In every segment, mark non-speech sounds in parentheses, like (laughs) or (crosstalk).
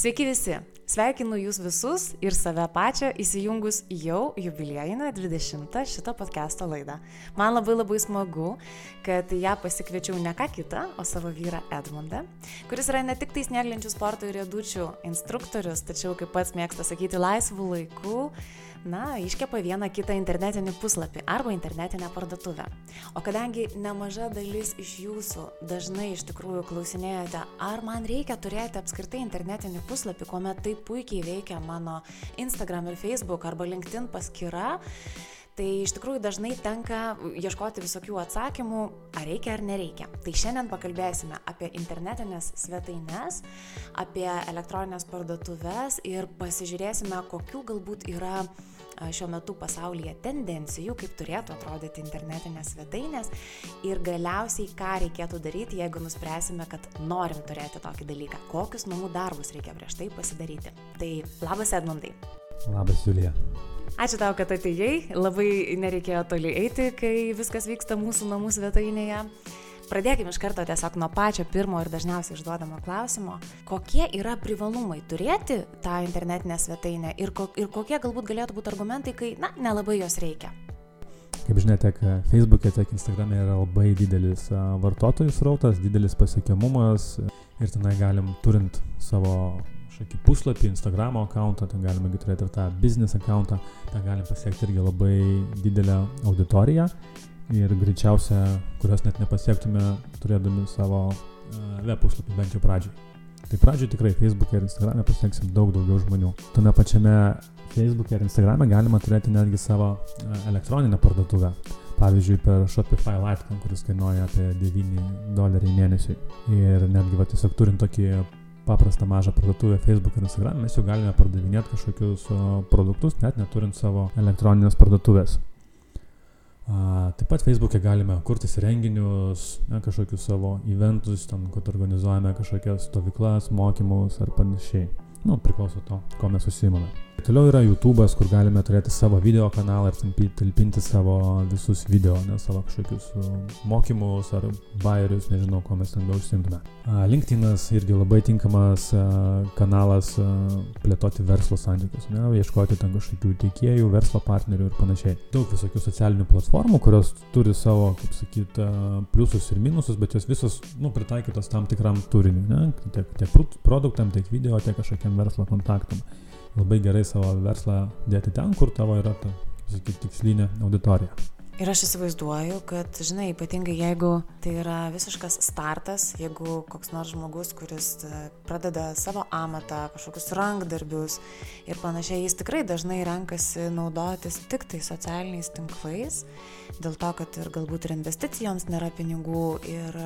Sveiki visi! Sveikinu jūs visus ir save pačią įsijungus jau jubiliejinę 20 šitą podcast'o laidą. Man labai labai smagu, kad ją pasikviečiau ne ką kitą, o savo vyrą Edmundą, kuris yra ne tik tai snieglenčių sporto ir rėdučių instruktorius, tačiau kaip pats mėgsta sakyti laisvų laikų, na, iškepa vieną kitą internetinį puslapį arba internetinę parduotuvę. O kadangi nemaža dalis iš jūsų dažnai iš tikrųjų klausinėjate, ar man reikia turėti apskritai internetinį puslapį, kuomet taip puikiai veikia mano Instagram ir Facebook arba LinkedIn paskyra, Tai iš tikrųjų dažnai tenka ieškoti visokių atsakymų, ar reikia ar nereikia. Tai šiandien pakalbėsime apie internetinės svetaines, apie elektroninės parduotuvės ir pasižiūrėsime, kokių galbūt yra šiuo metu pasaulyje tendencijų, kaip turėtų atrodyti internetinės svetainės ir galiausiai, ką reikėtų daryti, jeigu nuspręsime, kad norim turėti tokį dalyką, kokius namų darbus reikia prieš tai pasidaryti. Tai labas Edmundai. Labas Julija. Ačiū tau, kad atėjai, labai nereikėjo toli eiti, kai viskas vyksta mūsų namų svetainėje. Pradėkime iš karto tiesiog nuo pačio pirmo ir dažniausiai išduodamo klausimo. Kokie yra privalumai turėti tą internetinę svetainę ir, ko, ir kokie galbūt galėtų būti argumentai, kai, na, nelabai jos reikia? Kaip žinia, tiek Facebook'e, tiek Instagram'e yra labai didelis vartotojų srautas, didelis pasiekiamumas ir tenai galim, turint savo kažkokį puslapį, Instagramo akantą, ten galime turėti ir tą business akantą, ten galim pasiekti irgi labai didelę auditoriją ir greičiausia, kurios net nepasiektume turėdami savo uh, web puslapį bent jau pradžiai. Tai pradžiai tikrai Facebook'e ir Instagram'e pasieksim daug daugiau žmonių. Tame pačiame Facebook'e ir Instagram'e galima turėti netgi savo uh, elektroninę parduotuvę. Pavyzdžiui, per Shopify Litecoin, kuris kainuoja apie 9 doleriai mėnesiui. Ir netgi va, tiesiog turint tokį paprastą mažą parduotuvę Facebook ir Instagram, mes jau galime pardavinėti kažkokius produktus, net neturint savo elektroninės parduotuvės. Taip pat Facebook'e galime kurtis renginius, ne, kažkokius savo eventus, ten, kad organizuojame kažkokias stovyklas, mokymus ar panašiai. Nu, priklauso to, ko mes susimame. Toliau yra YouTube'as, kur galime turėti savo video kanalą ir talpinti savo visus video, ne savo kažkokius mokymus ar bairius, nežinau, ko mes ten be užsimtume. LinkedIn'as irgi labai tinkamas kanalas plėtoti verslo santykius, ne, ieškoti ten kažkokių teikėjų, verslo partnerių ir panašiai. Daug visokių socialinių platformų, kurios turi savo, kaip sakyt, pliusus ir minusus, bet jos visos, nu, pritaikytos tam tikram turiniui, ne, tiek, tiek produktam, tiek video, tiek kažkokiam verslo kontaktam labai gerai savo verslą dėti ten, kur tavo yra ta, sakyti, tikslinė auditorija. Ir aš įsivaizduoju, kad, žinai, ypatingai jeigu tai yra visiškas startas, jeigu koks nors žmogus, kuris e, pradeda savo amatą, kažkokius rankdarbius ir panašiai, jis tikrai dažnai renkasi naudotis tik tai socialiniais tinklais, dėl to, kad ir galbūt ir investicijoms nėra pinigų ir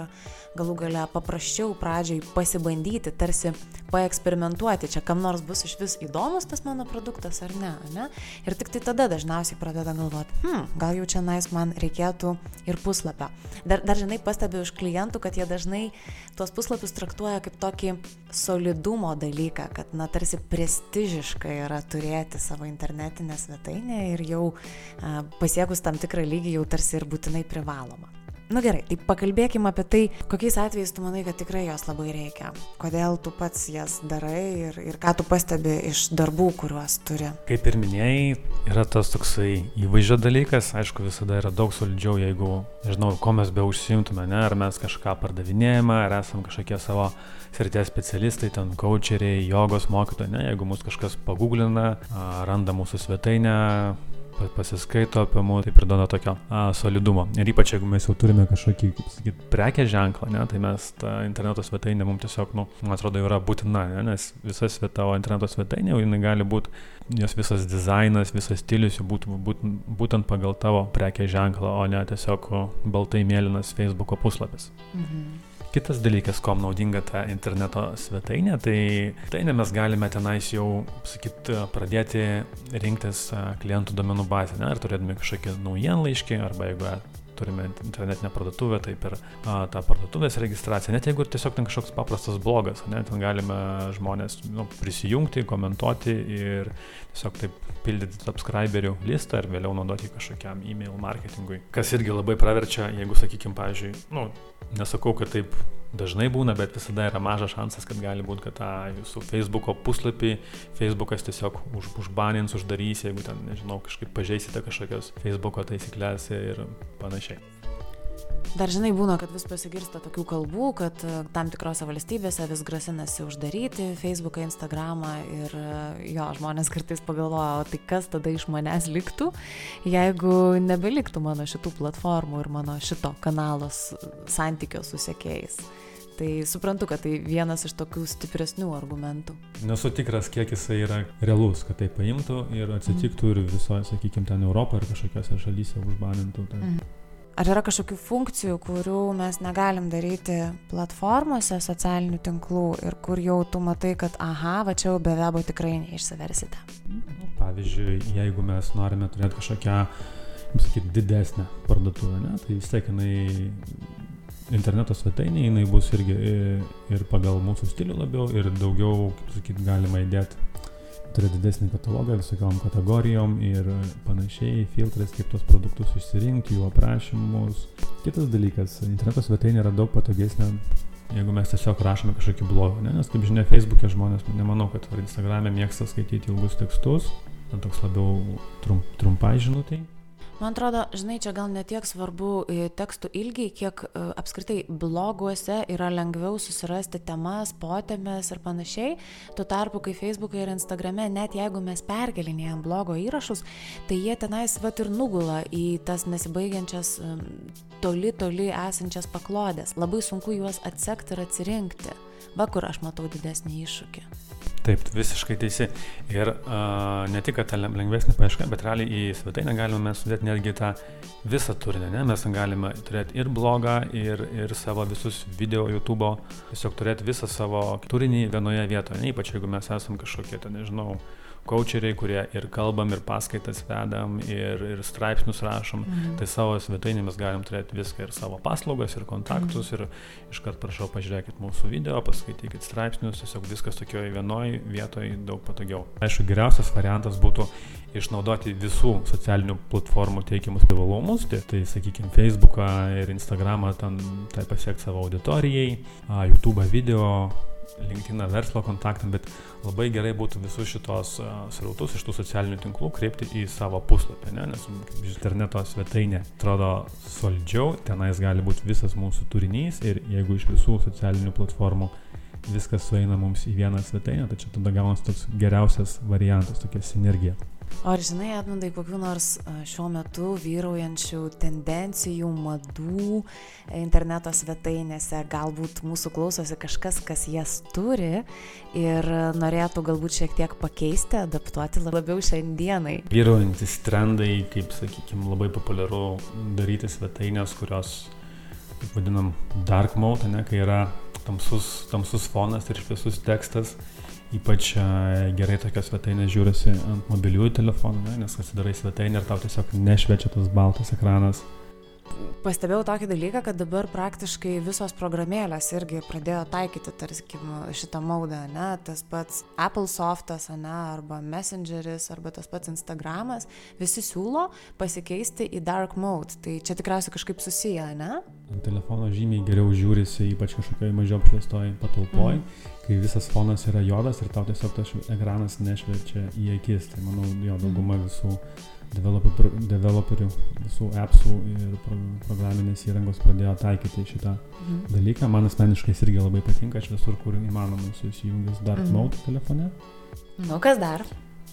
galų gale paprasčiau pradžiai pasibandyti, tarsi paeksperimentuoti, čia kam nors bus iš vis įdomus tas mano produktas ar ne, ne? Ir tik tai tada dažniausiai pradeda galvoti, hm, gal jau čia nais man reikėtų ir puslapio. Dar, dar žinai, pastebiu iš klientų, kad jie dažnai tuos puslapius traktuoja kaip tokį solidumo dalyką, kad, na, tarsi prestižiška yra turėti savo internetinę svetainę ir jau a, pasiekus tam tikrą lygį jau tarsi ir būtinai privaloma. Na nu gerai, tai pakalbėkime apie tai, kokiais atvejais tu manai, kad tikrai jos labai reikia. Kodėl tu pats jas darai ir, ir ką tu pastebi iš darbų, kuriuos turi. Kaip ir minėjai, yra tas toksai įvaizdžio dalykas, aišku, visada yra daug solidžiau, jeigu, nežinau, ko mes be užsimtume, ne, ar mes kažką pardavinėjame, ar esam kažkokie savo srities specialistai, ten coacheriai, jogos mokytojai, ne, jeigu mus kažkas pagūglina, randa mūsų svetainę, pasiskaito apie mus, tai priduoda tokio a, solidumo. Ir ypač jeigu mes jau turime kažkokį, kaip sakyti, prekės ženklą, ne, tai mes tą interneto svetainę mums tiesiog, nu, man atrodo, yra būtina, ne, nes visa tavo interneto svetainė, jinai gali būti, jos visas dizainas, visas stilius būtų būt, būtent pagal tavo prekės ženklą, o ne tiesiog baltai mėlynas Facebook'o puslapis. Mhm. Kitas dalykas, kom naudinga ta interneto svetainė, tai tai ne mes galime tenais jau, sakyt, pradėti rinktis klientų domenų bazę, ne, ar turėdami kažkokį naujienlaiškį, arba jeigu turime internetinę parduotuvę, tai per a, tą parduotuvės registraciją, net jeigu tiesiog ten kažkoks paprastas blogas, ne, ten galime žmonės nu, prisijungti, komentuoti ir tiesiog taip pildyti subscriberių listą ir vėliau naudoti kažkokiam e-mail marketingui. Kas irgi labai praverčia, jeigu, sakykime, pavyzdžiui, nu, nesakau, kad taip dažnai būna, bet visada yra mažas šansas, kad gali būti, kad tą jūsų Facebook'o puslapį Facebook'as tiesiog už, užbanins, uždarys, jeigu ten, nežinau, kažkaip pažeisite kažkokias Facebook'o taisyklės ir panašiai. Dar žinai, būna, kad vis pasigirsta tokių kalbų, kad e, tam tikrose valstybėse vis grasinasi uždaryti Facebooką, Instagramą ir e, jo, žmonės kartais pagalvoja, tai kas tada iš manęs liktų, jeigu nebeliktų mano šitų platformų ir mano šito kanalos santykio su sėkėjais. Tai suprantu, kad tai vienas iš tokių stipresnių argumentų. Nesu tikras, kiek jisai yra realus, kad tai paimtų ir atsitiktų mm. ir visoje, sakykime, ten Europoje ar kažkokiose šalyse užbanintų. Tai. Mm. Ar yra kažkokių funkcijų, kurių mes negalim daryti platformose socialinių tinklų ir kur jau tu matai, kad aha, va čia jau be webo tikrai neišsiversite? Nu, pavyzdžiui, jeigu mes norime turėti kažkokią, kaip sakyti, didesnę parduotuvę, ne, tai vis tiek jinai interneto svetainė, jinai bus irgi ir pagal mūsų stilių labiau ir daugiau, kaip sakyti, galima įdėti turi didesnį katalogą visokiom kategorijom ir panašiai, filtrais, kaip tos produktus išsirinkti, jų aprašymus. Kitas dalykas, interneto svetainė yra daug patogesnė, jeigu mes tiesiog rašome kažkokį blogą, ne? nes kaip žinia, Facebook'e žmonės, nemanau, kad ar Instagram'e mėgsta skaityti ilgus tekstus, toks labiau trump, trumpai žinutai. Man atrodo, žinai, čia gal netiek svarbu e, tekstų ilgiai, kiek e, apskritai bloguose yra lengviau susirasti temas, potėmės ir panašiai. Tuo tarpu, kai Facebook'e ir Instagram'e, net jeigu mes perkelinėjom blogo įrašus, tai jie tenais vat ir nugula į tas nesibaigiančias toli, toli esančias paklodės. Labai sunku juos atsekti ir atsirinkti. Va kur aš matau didesnį iššūkį. Taip, visiškai teisi. Ir uh, ne tik, kad ta lengvesnė paieška, bet realiai į svetainę galime sudėti netgi tą visą turinį. Ne? Mes galime turėti ir blogą, ir, ir savo visus video YouTube, tiesiog turėti visą savo turinį vienoje vietoje. Ne, ypač jeigu mes esame kažkokie, ten nežinau, coacheriai, kurie ir kalbam, ir paskaitas vedam, ir, ir straipsnius rašom, mhm. tai savo svetainį mes galim turėti viską ir savo paslaugas, ir kontaktus, mhm. ir iškart prašau pažiūrėkit mūsų video, paskaitykit straipsnius, tiesiog viskas tokioje vienoje vietoje daug patogiau. Aišku, geriausias variantas būtų išnaudoti visų socialinių platformų teikiamus privalumus, tai, tai sakykime, Facebooką ir Instagramą ten tai pasiekti savo auditorijai, YouTube video, LinkedIn verslo kontaktam, bet labai gerai būtų visus šitos uh, srautus iš tų socialinių tinklų kreipti į savo puslapį, ne? nes interneto svetainė atrodo solidžiau, tenais gali būti visas mūsų turinys ir jeigu iš visų socialinių platformų viskas sueina mums į vieną svetainę, tai čia tada gaunasi toks geriausias variantas, tokia sinergija. Ar žinai, Edmundai, kokiu nors šiuo metu vyraujančių tendencijų, madų interneto svetainėse, galbūt mūsų klausosi kažkas, kas jas turi ir norėtų galbūt šiek tiek pakeisti, adaptuoti labiau šiandienai? Vyraujantis trendai, kaip sakykime, labai populiaru daryti svetainės, kurios, kaip vadinam, dark mode, ne, kai yra tamsus, tamsus fonas ir šviesus tekstas Ypač gerai tokios svetainės žiūrisi ant mobiliųjų telefonų, ne, nes atsidarai svetainę ir tau tiesiog nešvečia tas baltas ekranas. Pastebėjau tokį dalyką, kad dabar praktiškai visos programėlės irgi pradėjo taikyti, tarkim, šitą maudą, ne, tas pats Apple Softas, ne, arba Messengeris, arba tas pats Instagramas, visi siūlo pasikeisti į dark mode, tai čia tikriausiai kažkaip susiję, ne? Ant telefono žymiai geriau žiūrisi, ypač kažkokioje mažiau apšviestoj patalpoj, mm. kai visas fonas yra juodas ir tau tiesiog tas ekranas nešvečia į akis, tai manau, jo dauguma visų mm developer, developerių, visų appsų ir pro, programinės įrangos pradėjo taikyti šitą mhm. dalyką. Man asmeniškai irgi labai patinka, aš visur, kur įmanoma susijungęs Dark mhm. Mode telefone. Nu, kas dar?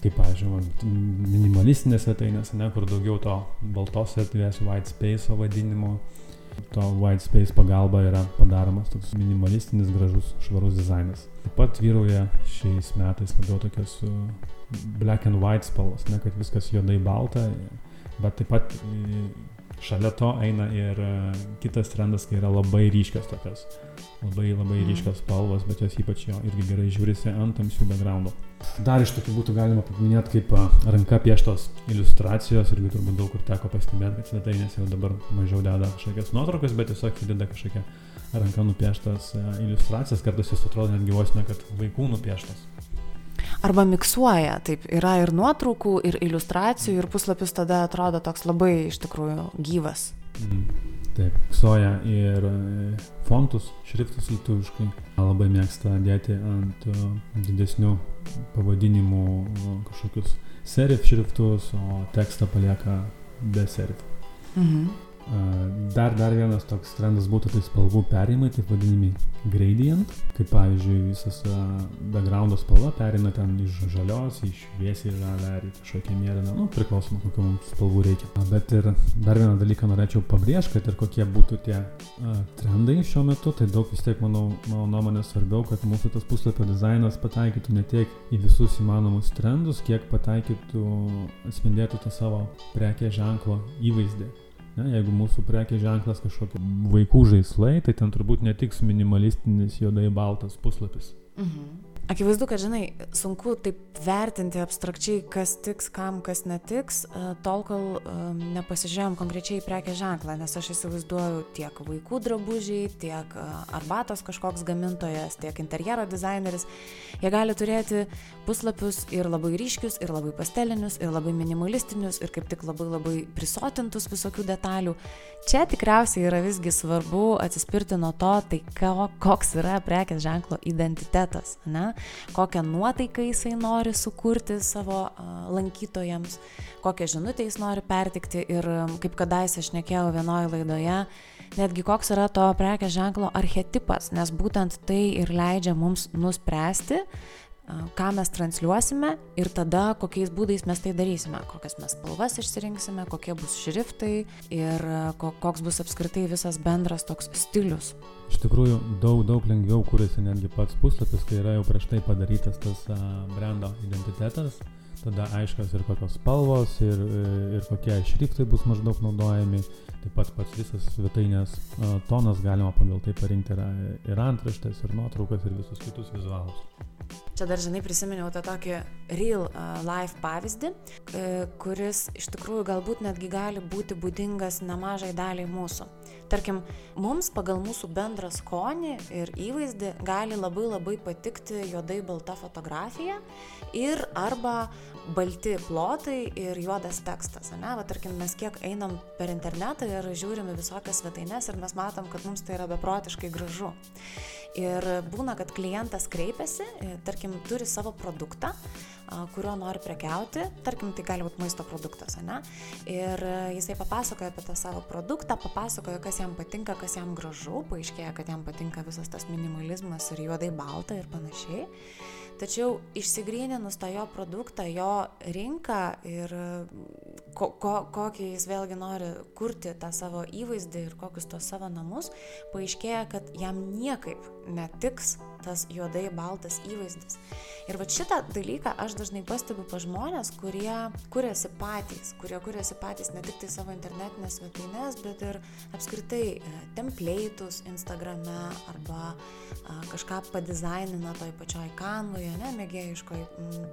Kaip, pavyzdžiui, minimalistinės svetainės, ne, kur daugiau to baltos erdvės, white space vadinimo, to white space pagalba yra padaromas toks minimalistinis, gražus, švarus dizainas. Taip pat vyrauja šiais metais labiau tokios black and white spalvos, ne kad viskas juodai balta, bet taip pat šalia to eina ir e, kitas trendas, kai yra labai ryškios tokios, labai labai mm. ryškios spalvos, bet jos ypač jo irgi gerai žiūrisi ant tamsių backgroundų. Dar iš tokių būtų galima paminėti kaip ranka pieštos iliustracijos, irgi turbūt daug kur teko pastebėti, kad svetainės jau dabar mažiau deda kažkokias nuotraukas, bet tiesiog įdeda kažkokią ranka nupieštas iliustracijas, kartais jos atrodo netgi vos ne, kad vaikų nupieštas arba miksuoja, taip, yra ir nuotraukų, ir iliustracijų, ir puslapis tada atrodo toks labai iš tikrųjų gyvas. Mm. Taip, miksuoja ir e, fontus, šriftus lietuviškai. Labai mėgsta dėti ant uh, didesnių pavadinimų kažkokius serif šriftus, o tekstą palieka be serifų. Mhm. Dar, dar vienas toks trendas būtų tai spalvų perėjimai, taip vadinami gradient, kaip pavyzdžiui visas backgroundo spalva perina ten iš žalios į šviesiai žalę ar į kažkokią mėlyną, nu, priklausomai kokių mums spalvų reikia. Bet ir dar vieną dalyką norėčiau pabrėžti, kad ir kokie būtų tie a, trendai šiuo metu, tai daug vis tiek, manau, mano nuomonė svarbiau, kad mūsų tas puslapio dizainas pataikytų ne tiek į visus įmanomus trendus, kiek pataikytų, atspindėtų tą savo prekės ženklo įvaizdį. Ne, jeigu mūsų prekės ženklas kažkokie vaikų žaislai, tai ten turbūt netiks minimalistinis juodai baltas puslapis. Mhm. Akivaizdu, kad, žinai, sunku taip vertinti abstrakčiai, kas tiks, kam, kas netiks, e, tol, kol um, nepasižiūrėjom konkrečiai į prekės ženklą, nes aš įsivaizduoju tiek vaikų drabužiai, tiek uh, arbatos kažkoks gamintojas, tiek interjero dizaineris, jie gali turėti puslapius ir labai ryškius, ir labai pastelinius, ir labai minimalistinius, ir kaip tik labai labai prisotintus visokių detalių. Čia tikriausiai yra visgi svarbu atsispirti nuo to, tai ko, koks yra prekės ženklo identitetas, ne? Kokią nuotaiką jisai nori sukurti savo lankytojams, kokią žinutę jis nori pertikti ir kaip kadaise aš nekėjau vienoje laidoje, netgi koks yra to prekės ženklo archetipas, nes būtent tai ir leidžia mums nuspręsti, ką mes transliuosime ir tada kokiais būdais mes tai darysime, kokias mes spalvas išsirinksime, kokie bus šriftai ir koks bus apskritai visas bendras toks stilius. Iš tikrųjų, daug, daug lengviau kūrėsi netgi pats puslapis, kai yra jau prieš tai padarytas tas brando identitetas, tada aiškios ir kokios spalvos, ir, ir kokie šriftai bus maždaug naudojami, taip pat pats visas svetainės tonas galima pagal tai parinkti ir, ir antraštės, ir nuotraukas, ir visus kitus vizualus. Čia dar, žinai, prisiminiau tą tokį real life pavyzdį, uh, kuris iš tikrųjų galbūt netgi gali būti būdingas nemažai daliai mūsų. Tarkim, mums pagal mūsų bendrą skonį ir įvaizdį gali labai labai patikti juodai balta fotografija ir arba balti plotai ir juodas tekstas. Ne? Va, tarkim, mes kiek einam per internetą ir žiūrime visokias svetaines ir mes matom, kad mums tai yra beprotiškai gražu. Ir būna, kad klientas kreipiasi, e, tarkim, turi savo produktą, kuriuo nori prekiauti, tarkim, tai gali būti maisto produktas, ne? Ir e, jisai papasakoja apie tą savo produktą, papasakoja, kas jam patinka, kas jam gražu, paaiškėja, kad jam patinka visas tas minimalizmas ir juodai balta ir panašiai. Tačiau išsigryninus tą jo produktą, jo rinką ir ko, ko, kokį jis vėlgi nori kurti tą savo įvaizdį ir kokius tos savo namus, paaiškėja, kad jam niekaip netiks tas juodai baltas įvaizdis. Ir va šitą dalyką aš dažnai pastebiu pa žmonės, kurie kuriasi patys, kurie kuriasi patys ne tik tai savo internetinės svetainės, bet ir apskritai e, templėtus Instagrame arba a, kažką padizainina toj pačioj kanvoje, ne, mėgėjiškoj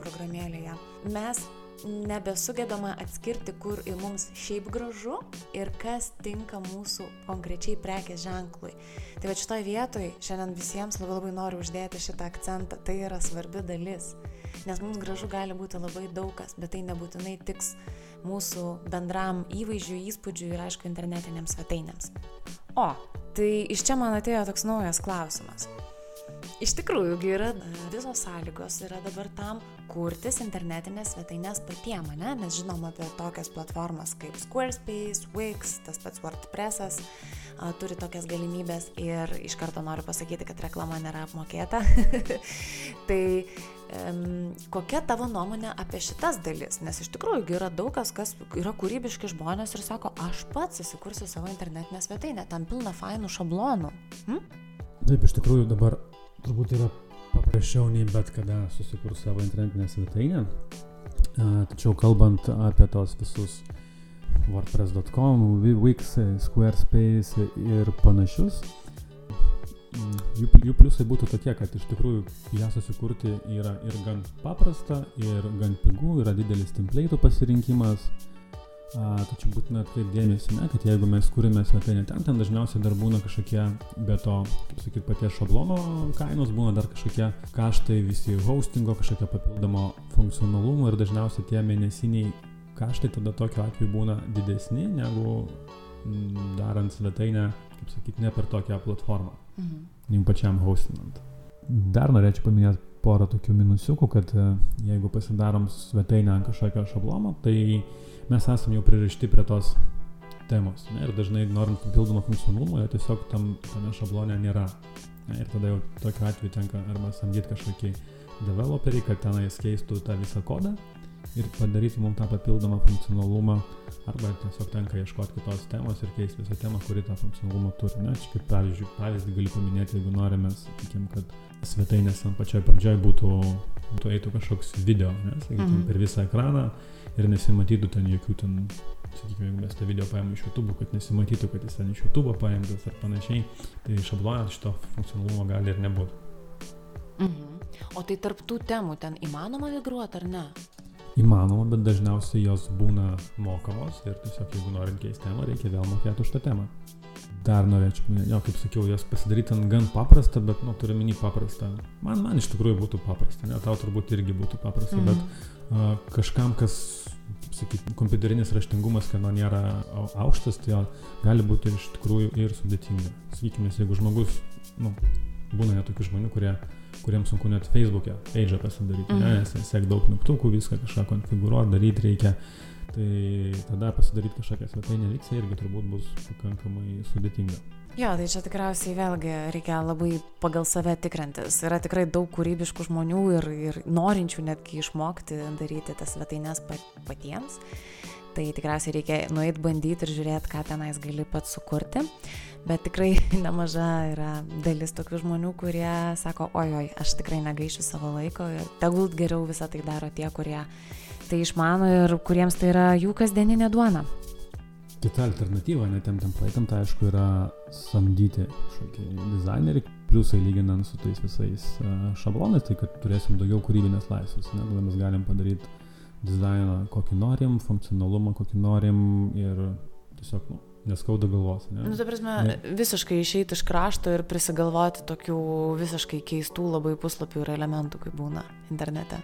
programėlėje. Mes nebesugebama atskirti, kur mums šiaip gražu ir kas tinka mūsų konkrečiai prekės ženklui. Tai va šitoje vietoje šiandien visiems labai labai noriu uždėti šitą akcentą, tai yra svarbi dalis. Nes mums gražu gali būti labai daug kas, bet tai nebūtinai tiks mūsų bendram įvaizdžiui, įspūdžiui ir aišku internetiniams svetainėms. O, tai iš čia man atėjo toks naujas klausimas. Iš tikrųjų, yra visos sąlygos yra dabar tam kurtis internetinės svetainės patiem, ne? Mes žinom apie tokias platformas kaip Squarespace, Wix, tas pats WordPressas a, turi tokias galimybės ir iš karto noriu pasakyti, kad reklama nėra apmokėta. (laughs) tai um, kokia tavo nuomonė apie šitas dalis? Nes iš tikrųjų yra daug kas, kas yra kūrybiški žmonės ir sako, aš pats įsikursiu savo internetinę svetainę, tam pilna fainų šablonų. Hm? Taip, iš tikrųjų dabar turbūt yra paprasčiau nei bet kada susikurti savo internetinę svetainę. Tačiau kalbant apie tos visus WordPress.com, Wix, Squarespace ir panašius. Jų, jų pliusai būtų tokie, kad iš tikrųjų ją susikurti yra ir gan paprasta, ir gan pigu, yra didelis template pasirinkimas. A, tačiau būtina atkreipdėmėsi, ne, kad jeigu mes kūrime svetainę ten, ten dažniausiai dar būna kažkokie, be to, kaip sakyt, paties šablono kainos, būna dar kažkokie kaštai visi hostingo, kažkokio papildomo funkcionalumo ir dažniausiai tie mėnesiniai kaštai tada tokiu atveju būna didesni negu m, darant svetainę, kaip sakyt, ne per tokią platformą mhm. jums pačiam hostinant. Dar norėčiau paminėti porą tokių minusiukų, kad e, jeigu pasidarom svetainę ant kažkokio šablono, tai mes esame jau pririšti prie tos temos. Ne? Ir dažnai norint papildomą funkcionalumą, jo tiesiog tam, tame šablone nėra. Ne? Ir tada jau tokiu atveju tenka arba samdyti kažkokį developerį, kad tenais keistų tą visą kodą ir padaryti mums tą papildomą funkcionalumą arba tiesiog tenka ieškoti kitos temos ir keisti visą temą, kuri tą funkcionalumą turi. Ne? Čia kaip pavyzdžiui, pavyzdį galiu paminėti, jeigu norime, sakykim, kad svetainės ant pačioj pradžioj būtų, būtų eitų kažkoks video, ne, sakykim, mm -hmm. per visą ekraną ir nesimatytų ten jokių ten, sakykime, jeigu mes tą video paėmėm iš YouTube, kad nesimatytų, kad jis ten iš YouTube paėmtas ar panašiai, tai šablonas šito funkcionalumo gali ir nebūti. Mhm. O tai tarp tų temų ten įmanoma migruoti ar ne? Įmanoma, bet dažniausiai jos būna mokamos ir tiesiog jeigu norint keisti temą, reikia vėl mokėti už tą temą. Dar norėčiau, jo, kaip sakiau, jas pasidaryti ant gan paprastą, bet, nu, turiu minį paprastą. Man, man iš tikrųjų būtų paprasta, ne, tau turbūt irgi būtų paprasta, mm bet uh, kažkam, kas, sakykime, kompiuterinis raštingumas, kad nu nėra aukštas, tai gali būti iš tikrųjų ir sudėtinga. Sakykime, jeigu žmogus, nu, būna netokių žmonių, kurie kuriems sunku net Facebook'e page pasidaryti, mm. -hmm. nes sek daug mygtukų, viską kažką konfigūruoti, daryti reikia. Tai tada pasidaryti kažkokią svetainę Vix'e irgi turbūt bus pakankamai sudėtinga. Jo, tai čia tikriausiai vėlgi reikia labai pagal save tikrintis. Yra tikrai daug kūrybiškų žmonių ir, ir norinčių netgi išmokti daryti tas svetainės patiems. Tai tikriausiai reikia nueiti bandyti ir žiūrėti, ką tenais gali pats sukurti bet tikrai (laughs) nemaža yra dalis tokių žmonių, kurie sako, oi, oi, aš tikrai negaišiu savo laiko ir tegul geriau visą tai daro tie, kurie tai išmano ir kuriems tai yra jų kasdieninė duona. Kita alternatyva, netiem templatam, tai aišku yra samdyti kažkokį dizainerį, pliusai lyginant su tais visais šablonais, tai kad turėsim daugiau kūrybinės laisvės, ne, tada mes galim padaryti dizainą kokį norim, funkcionalumą kokį norim ir tiesiog, nu, neskauda galvos. Ne? Nu, ta prasme, ne. visiškai išeiti iš krašto ir prisigalvoti tokių visiškai keistų labai puslapių ir elementų, kaip būna internete.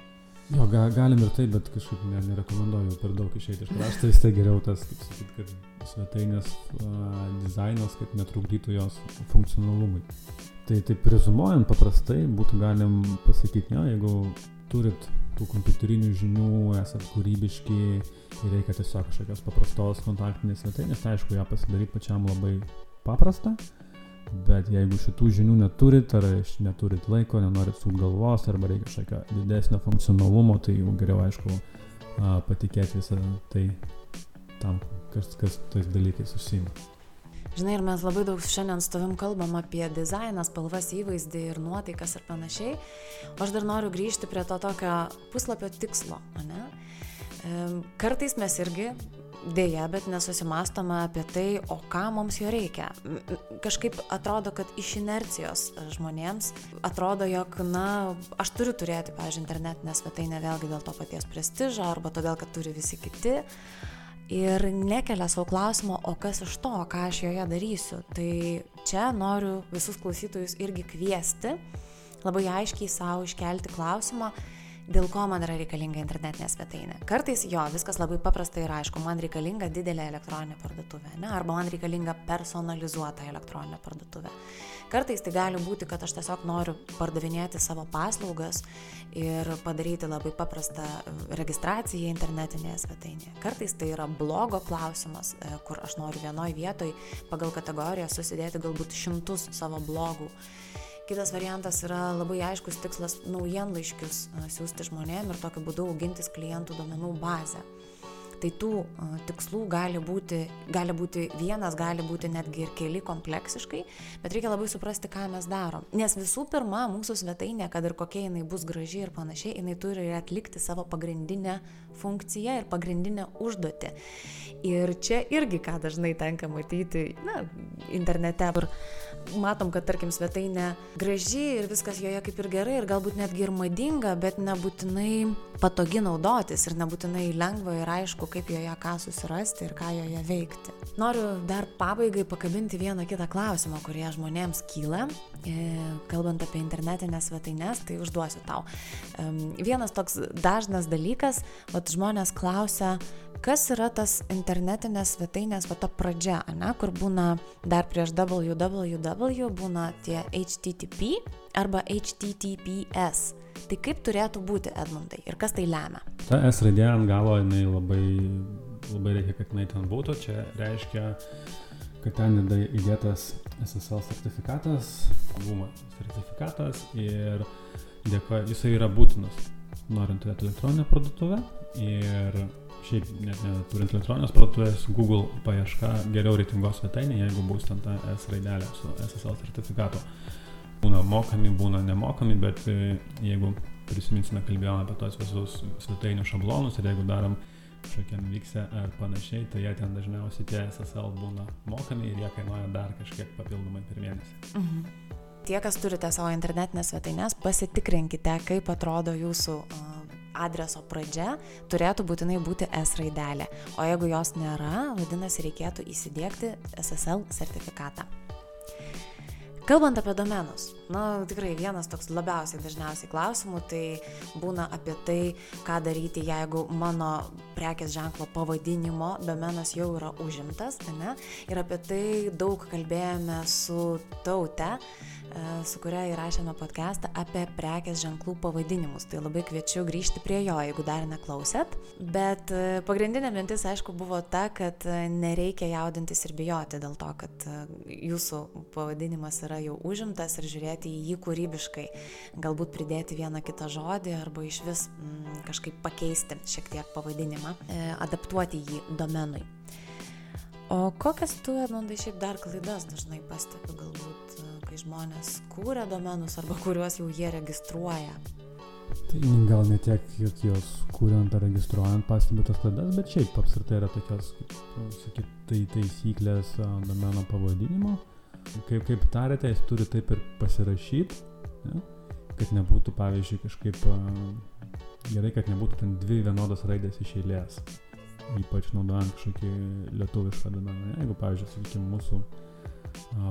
Jo, ga, galim ir taip, bet kažkaip ne, nerekomenduoju per daug išeiti iš krašto, vis tiek geriau tas, kaip sakyt, kad svetainės uh, dizainas, kad netrukdytų jos funkcionalumui. Tai taip rezumuojant paprastai, būtų galim pasakyti, ne, jeigu turit tų kompiuterinių žinių, esat kūrybiški ir reikia tiesiog kažkokios paprastos kontaktinės svetainės, tai aišku, ją pasidaryti pačiam labai paprasta, bet jeigu šitų žinių neturit, ar neturit laiko, nenorit sūt galvos, arba reikia kažkokio didesnio funkcionalumo, tai jau geriau, aišku, patikėti visą tai tam, kas, kas tais dalykais užsima. Žinai, ir mes labai daug šiandien stovim kalbam apie dizainą, spalvas, įvaizdį ir nuotaikas ir panašiai. O aš dar noriu grįžti prie to tokio puslapio tikslo, ne? Kartais mes irgi dėja, bet nesusimastome apie tai, o ką mums jo reikia. Kažkaip atrodo, kad iš inercijos žmonėms atrodo, jog, na, aš turiu turėti, pavyzdžiui, internetinę svetainę vėlgi dėl to paties prestižo arba todėl, kad turi visi kiti ir nekelia savo klausimo, o kas iš to, ką aš joje darysiu. Tai čia noriu visus klausytojus irgi kviesti, labai aiškiai savo iškelti klausimą, dėl ko man yra reikalinga internetinė svetainė. Kartais jo, viskas labai paprasta ir aišku, man reikalinga didelė elektroninė parduotuvė, ne? arba man reikalinga personalizuota elektroninė parduotuvė. Kartais tai gali būti, kad aš tiesiog noriu pardavinėti savo paslaugas ir padaryti labai paprastą registraciją internetinėje svetainėje. Kartais tai yra blogo klausimas, e, kur aš noriu vienoje vietoje pagal kategoriją susidėti galbūt šimtus savo blogų Kitas variantas yra labai aiškus tikslas naujienlaiškius siūsti žmonėm ir tokiu būdu augintis klientų duomenų bazę. Tai tų tikslų gali būti, gali būti vienas, gali būti netgi ir keli kompleksiškai, bet reikia labai suprasti, ką mes darom. Nes visų pirma, mūsų svetainė, kad ir kokia jinai bus graži ir panašiai, jinai turi atlikti savo pagrindinę funkciją ir pagrindinę užduotį. Ir čia irgi, ką dažnai tenka matyti, na, internete, kur matom, kad tarkim svetainė graži ir viskas joje kaip ir gerai ir galbūt netgi ir madinga, bet nebūtinai patogi naudotis ir nebūtinai lengva ir aišku, kaip joje ką susirasti ir ką joje veikti. Noriu dar pabaigai pakabinti vieną kitą klausimą, kurie žmonėms kyla, kalbant apie internetinės svetainės, tai užduosiu tau. Vienas toks dažnas dalykas, vat žmonės klausia, kas yra tas internetinės svetainės, va ta pradžia, ne, kur būna dar prieš www būna tie HTTP arba HTTPS. Tai kaip turėtų būti Edmundai ir kas tai lemia? Ta S raidė ant galo, jinai labai, labai reikia, kad jinai ten būtų. Čia reiškia, kad ten įdėtas SSL sertifikatas, bumo sertifikatas ir dėka, jisai yra būtinas, norint turėti elektroninę parduotuvę ir šiaip net neturint elektroninės parduotuvės, Google paieška geriau reitingos svetainė, jeigu bus ten ta S raidelė su SSL sertifikatu. Būna mokami, būna nemokami, bet e, jeigu prisiminsime, kalbėjome apie tos visus svetainių šablonus ir jeigu darom kažkokiam vykse ar panašiai, tai jie ten dažniausiai tie SSL būna mokami ir jie kainuoja dar kažkiek papildomai per mėnesį. Mhm. Tie, kas turite savo internetinės svetainės, pasitikrinkite, kaip atrodo jūsų adreso pradžia turėtų būtinai būti S raidelė, o jeigu jos nėra, vadinasi reikėtų įsidėkti SSL sertifikatą. Kalbant apie domenus, na tikrai vienas toks labiausiai dažniausiai klausimų, tai būna apie tai, ką daryti, jeigu mano prekės ženklo pavadinimo domenas jau yra užimtas, ne? Ir apie tai daug kalbėjome su taute, E, su kuria įrašėme podcastą apie prekės ženklų pavadinimus. Tai labai kviečiu grįžti prie jo, jeigu dar neklausėt. Bet e, pagrindinė mintis, aišku, buvo ta, kad e, nereikia jaudintis ir bijoti dėl to, kad jūsų pavadinimas yra jau užimtas ir žiūrėti į jį kūrybiškai. Galbūt pridėti vieną kitą žodį arba iš vis mm, kažkaip pakeisti šiek tiek pavadinimą, adaptuoti jį domenui. O kokias tu, Edmundai, šiaip dar klaidas dažnai pastebi galbūt kai žmonės kūrė domenus arba kuriuos jau jie registruoja. Tai gal ne tiek, jog jos kūriant ar registruojant pastebi tas klaidas, bet šiaip apskritai yra tokios, kaip sakyt, tai taisyklės domeno pavadinimo. Kaip, kaip tarėte, jis turi taip ir pasirašyti, ne? kad nebūtų, pavyzdžiui, kažkaip gerai, kad nebūtų ten dvi vienodos raidės iš eilės, ypač naudojant kažkokį lietuvišką domeną. Jeigu, pavyzdžiui, sakykime, mūsų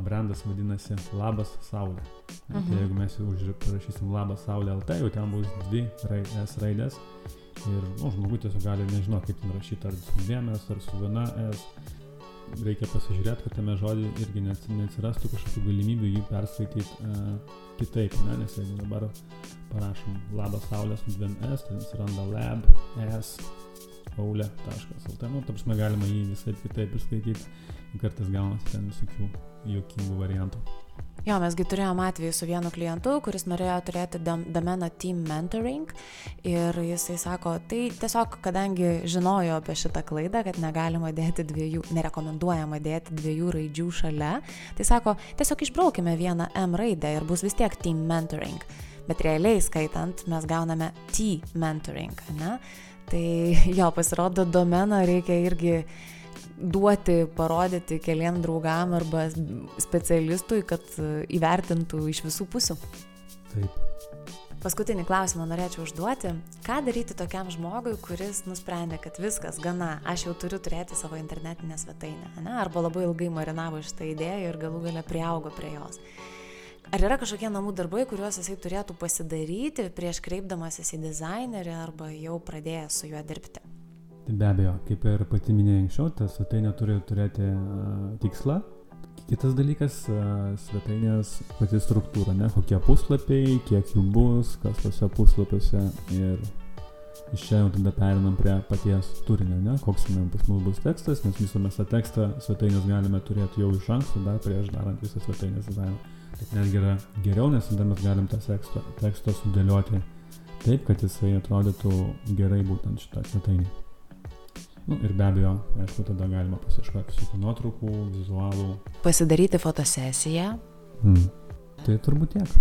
brandas vadinasi Labas Saulė. Mhm. Tai jeigu mes jau parašysim Labas Saulė LT, jau ten bus dvi S raidės. Ir nu, žmogus tiesiog gali nežino, kaip ten rašyti, ar su dviem S, ar su viena S. Reikia pasižiūrėti, kad tame žodį irgi neatsirastų kažkokių galimybių jį perskaityti uh, kitaip, ne? nes jeigu dabar parašom Labas Saulė su dviem S, tai atsiranda lab, S, aulė.lt. Nu, tapsime galima jį visai kitaip išskaityti. Kartais gaunasi ten visokių juokingų variantų. Jo, mesgi turėjom atvejį su vienu klientu, kuris norėjo turėti domeną Team Mentoring ir jisai sako, tai tiesiog, kadangi žinojo apie šitą klaidą, kad negalima dėti dviejų, nerekomenduojama dėti dviejų raidžių šalia, tai sako, tiesiog išbraukime vieną M raidę ir bus vis tiek Team Mentoring. Bet realiai skaitant, mes gauname T Mentoring, ne? Tai jo, pasirodo, domeną reikia irgi duoti, parodyti keliam draugam arba specialistui, kad įvertintų iš visų pusių. Taip. Paskutinį klausimą norėčiau užduoti. Ką daryti tokiam žmogui, kuris nusprendė, kad viskas gana, aš jau turiu turėti savo internetinę svetainę, ne? arba labai ilgai marinavo šitą idėją ir galų gale priaugo prie jos. Ar yra kažkokie namų darbai, kuriuos jisai turėtų pasidaryti prieš kreipdamasis į dizainerį arba jau pradėjęs su juo dirbti? Tai be abejo, kaip ir pati minėjai anksčiau, ta svetainė turi turėti tikslą. Kitas dalykas svetainės pati struktūra, ne, kokie puslapiai, kiek jų bus, kas tose puslapiuose ir iš čia jau tada perinam prie paties turinio, ne, koks man pas mus bus tekstas, nes visą mes tą tekstą svetainės galime turėti jau iš anksto, dar prieš darant visą svetainės dizainą. Tai netgi yra geriau, nes tada mes galim tą tekstą, tekstą sudėlioti taip, kad jisai atrodytų gerai būtent šitą svetainį. Nu, ir be abejo, aišku, tada galima pasieškoti visokių nuotraukų, vizualų. Pasidaryti fotosesiją. Hmm. Tai turbūt tiek.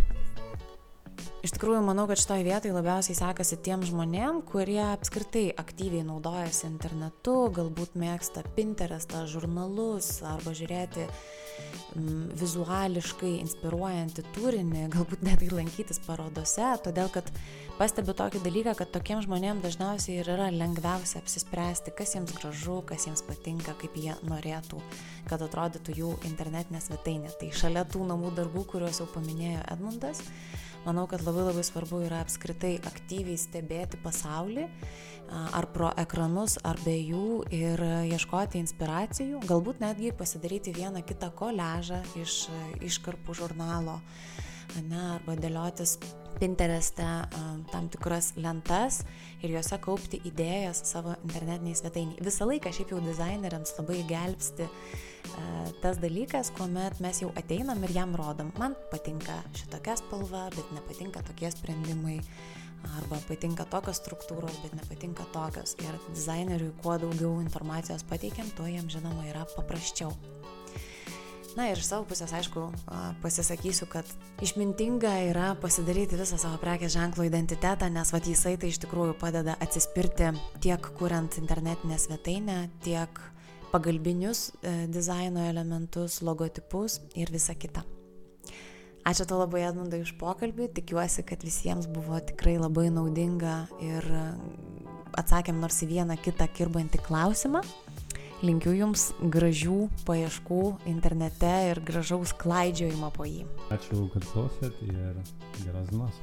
Iš tikrųjų, manau, kad šitoje vietoje labiausiai sekasi tiem žmonėm, kurie apskritai aktyviai naudojasi internetu, galbūt mėgsta Pinterestą, žurnalus arba žiūrėti mm, vizuališkai inspiruojantį turinį, galbūt netgi lankytis parodose, todėl kad pastebiu tokį dalyką, kad tokiem žmonėm dažniausiai ir yra lengviausia apsispręsti, kas jiems gražu, kas jiems patinka, kaip jie norėtų, kad atrodytų jų internetinė svetainė. Tai šalia tų namų darbų, kuriuos jau paminėjo Edmundas, manau, kad labai labai svarbu yra apskritai aktyviai stebėti pasaulį, ar pro ekranus, ar be jų ir ieškoti inspiracijų, galbūt netgi pasidaryti vieną kitą koležą iš iškarpų žurnalo, ne, arba dėliotis Pintereste tam tikras lentas ir juose kaupti idėjas savo internetiniai svetainiai. Visą laiką šiaip jau dizaineriams labai gelbsti tas dalykas, kuomet mes jau ateinam ir jam rodom, man patinka šitokia spalva, bet nepatinka tokie sprendimai, arba patinka tokios struktūros, bet nepatinka tokios. Ir dizaineriui kuo daugiau informacijos pateikiam, tuo jam žinoma yra paprasčiau. Na ir iš savo pusės, aišku, pasisakysiu, kad išmintinga yra pasidaryti visą savo prekės ženklo identitetą, nes vat jisai tai iš tikrųjų padeda atsispirti tiek kuriant internetinę svetainę, tiek pagalbinius e, dizaino elementus, logotipus ir visa kita. Ačiū tau labai, Edmundai, už pokalbį. Tikiuosi, kad visiems buvo tikrai labai naudinga ir atsakėm nors į vieną kitą kirbantį klausimą. Linkiu Jums gražių paieškų internete ir gražaus klaidžiojimo po jį. Ačiū, kad klausėt ir geros dienos.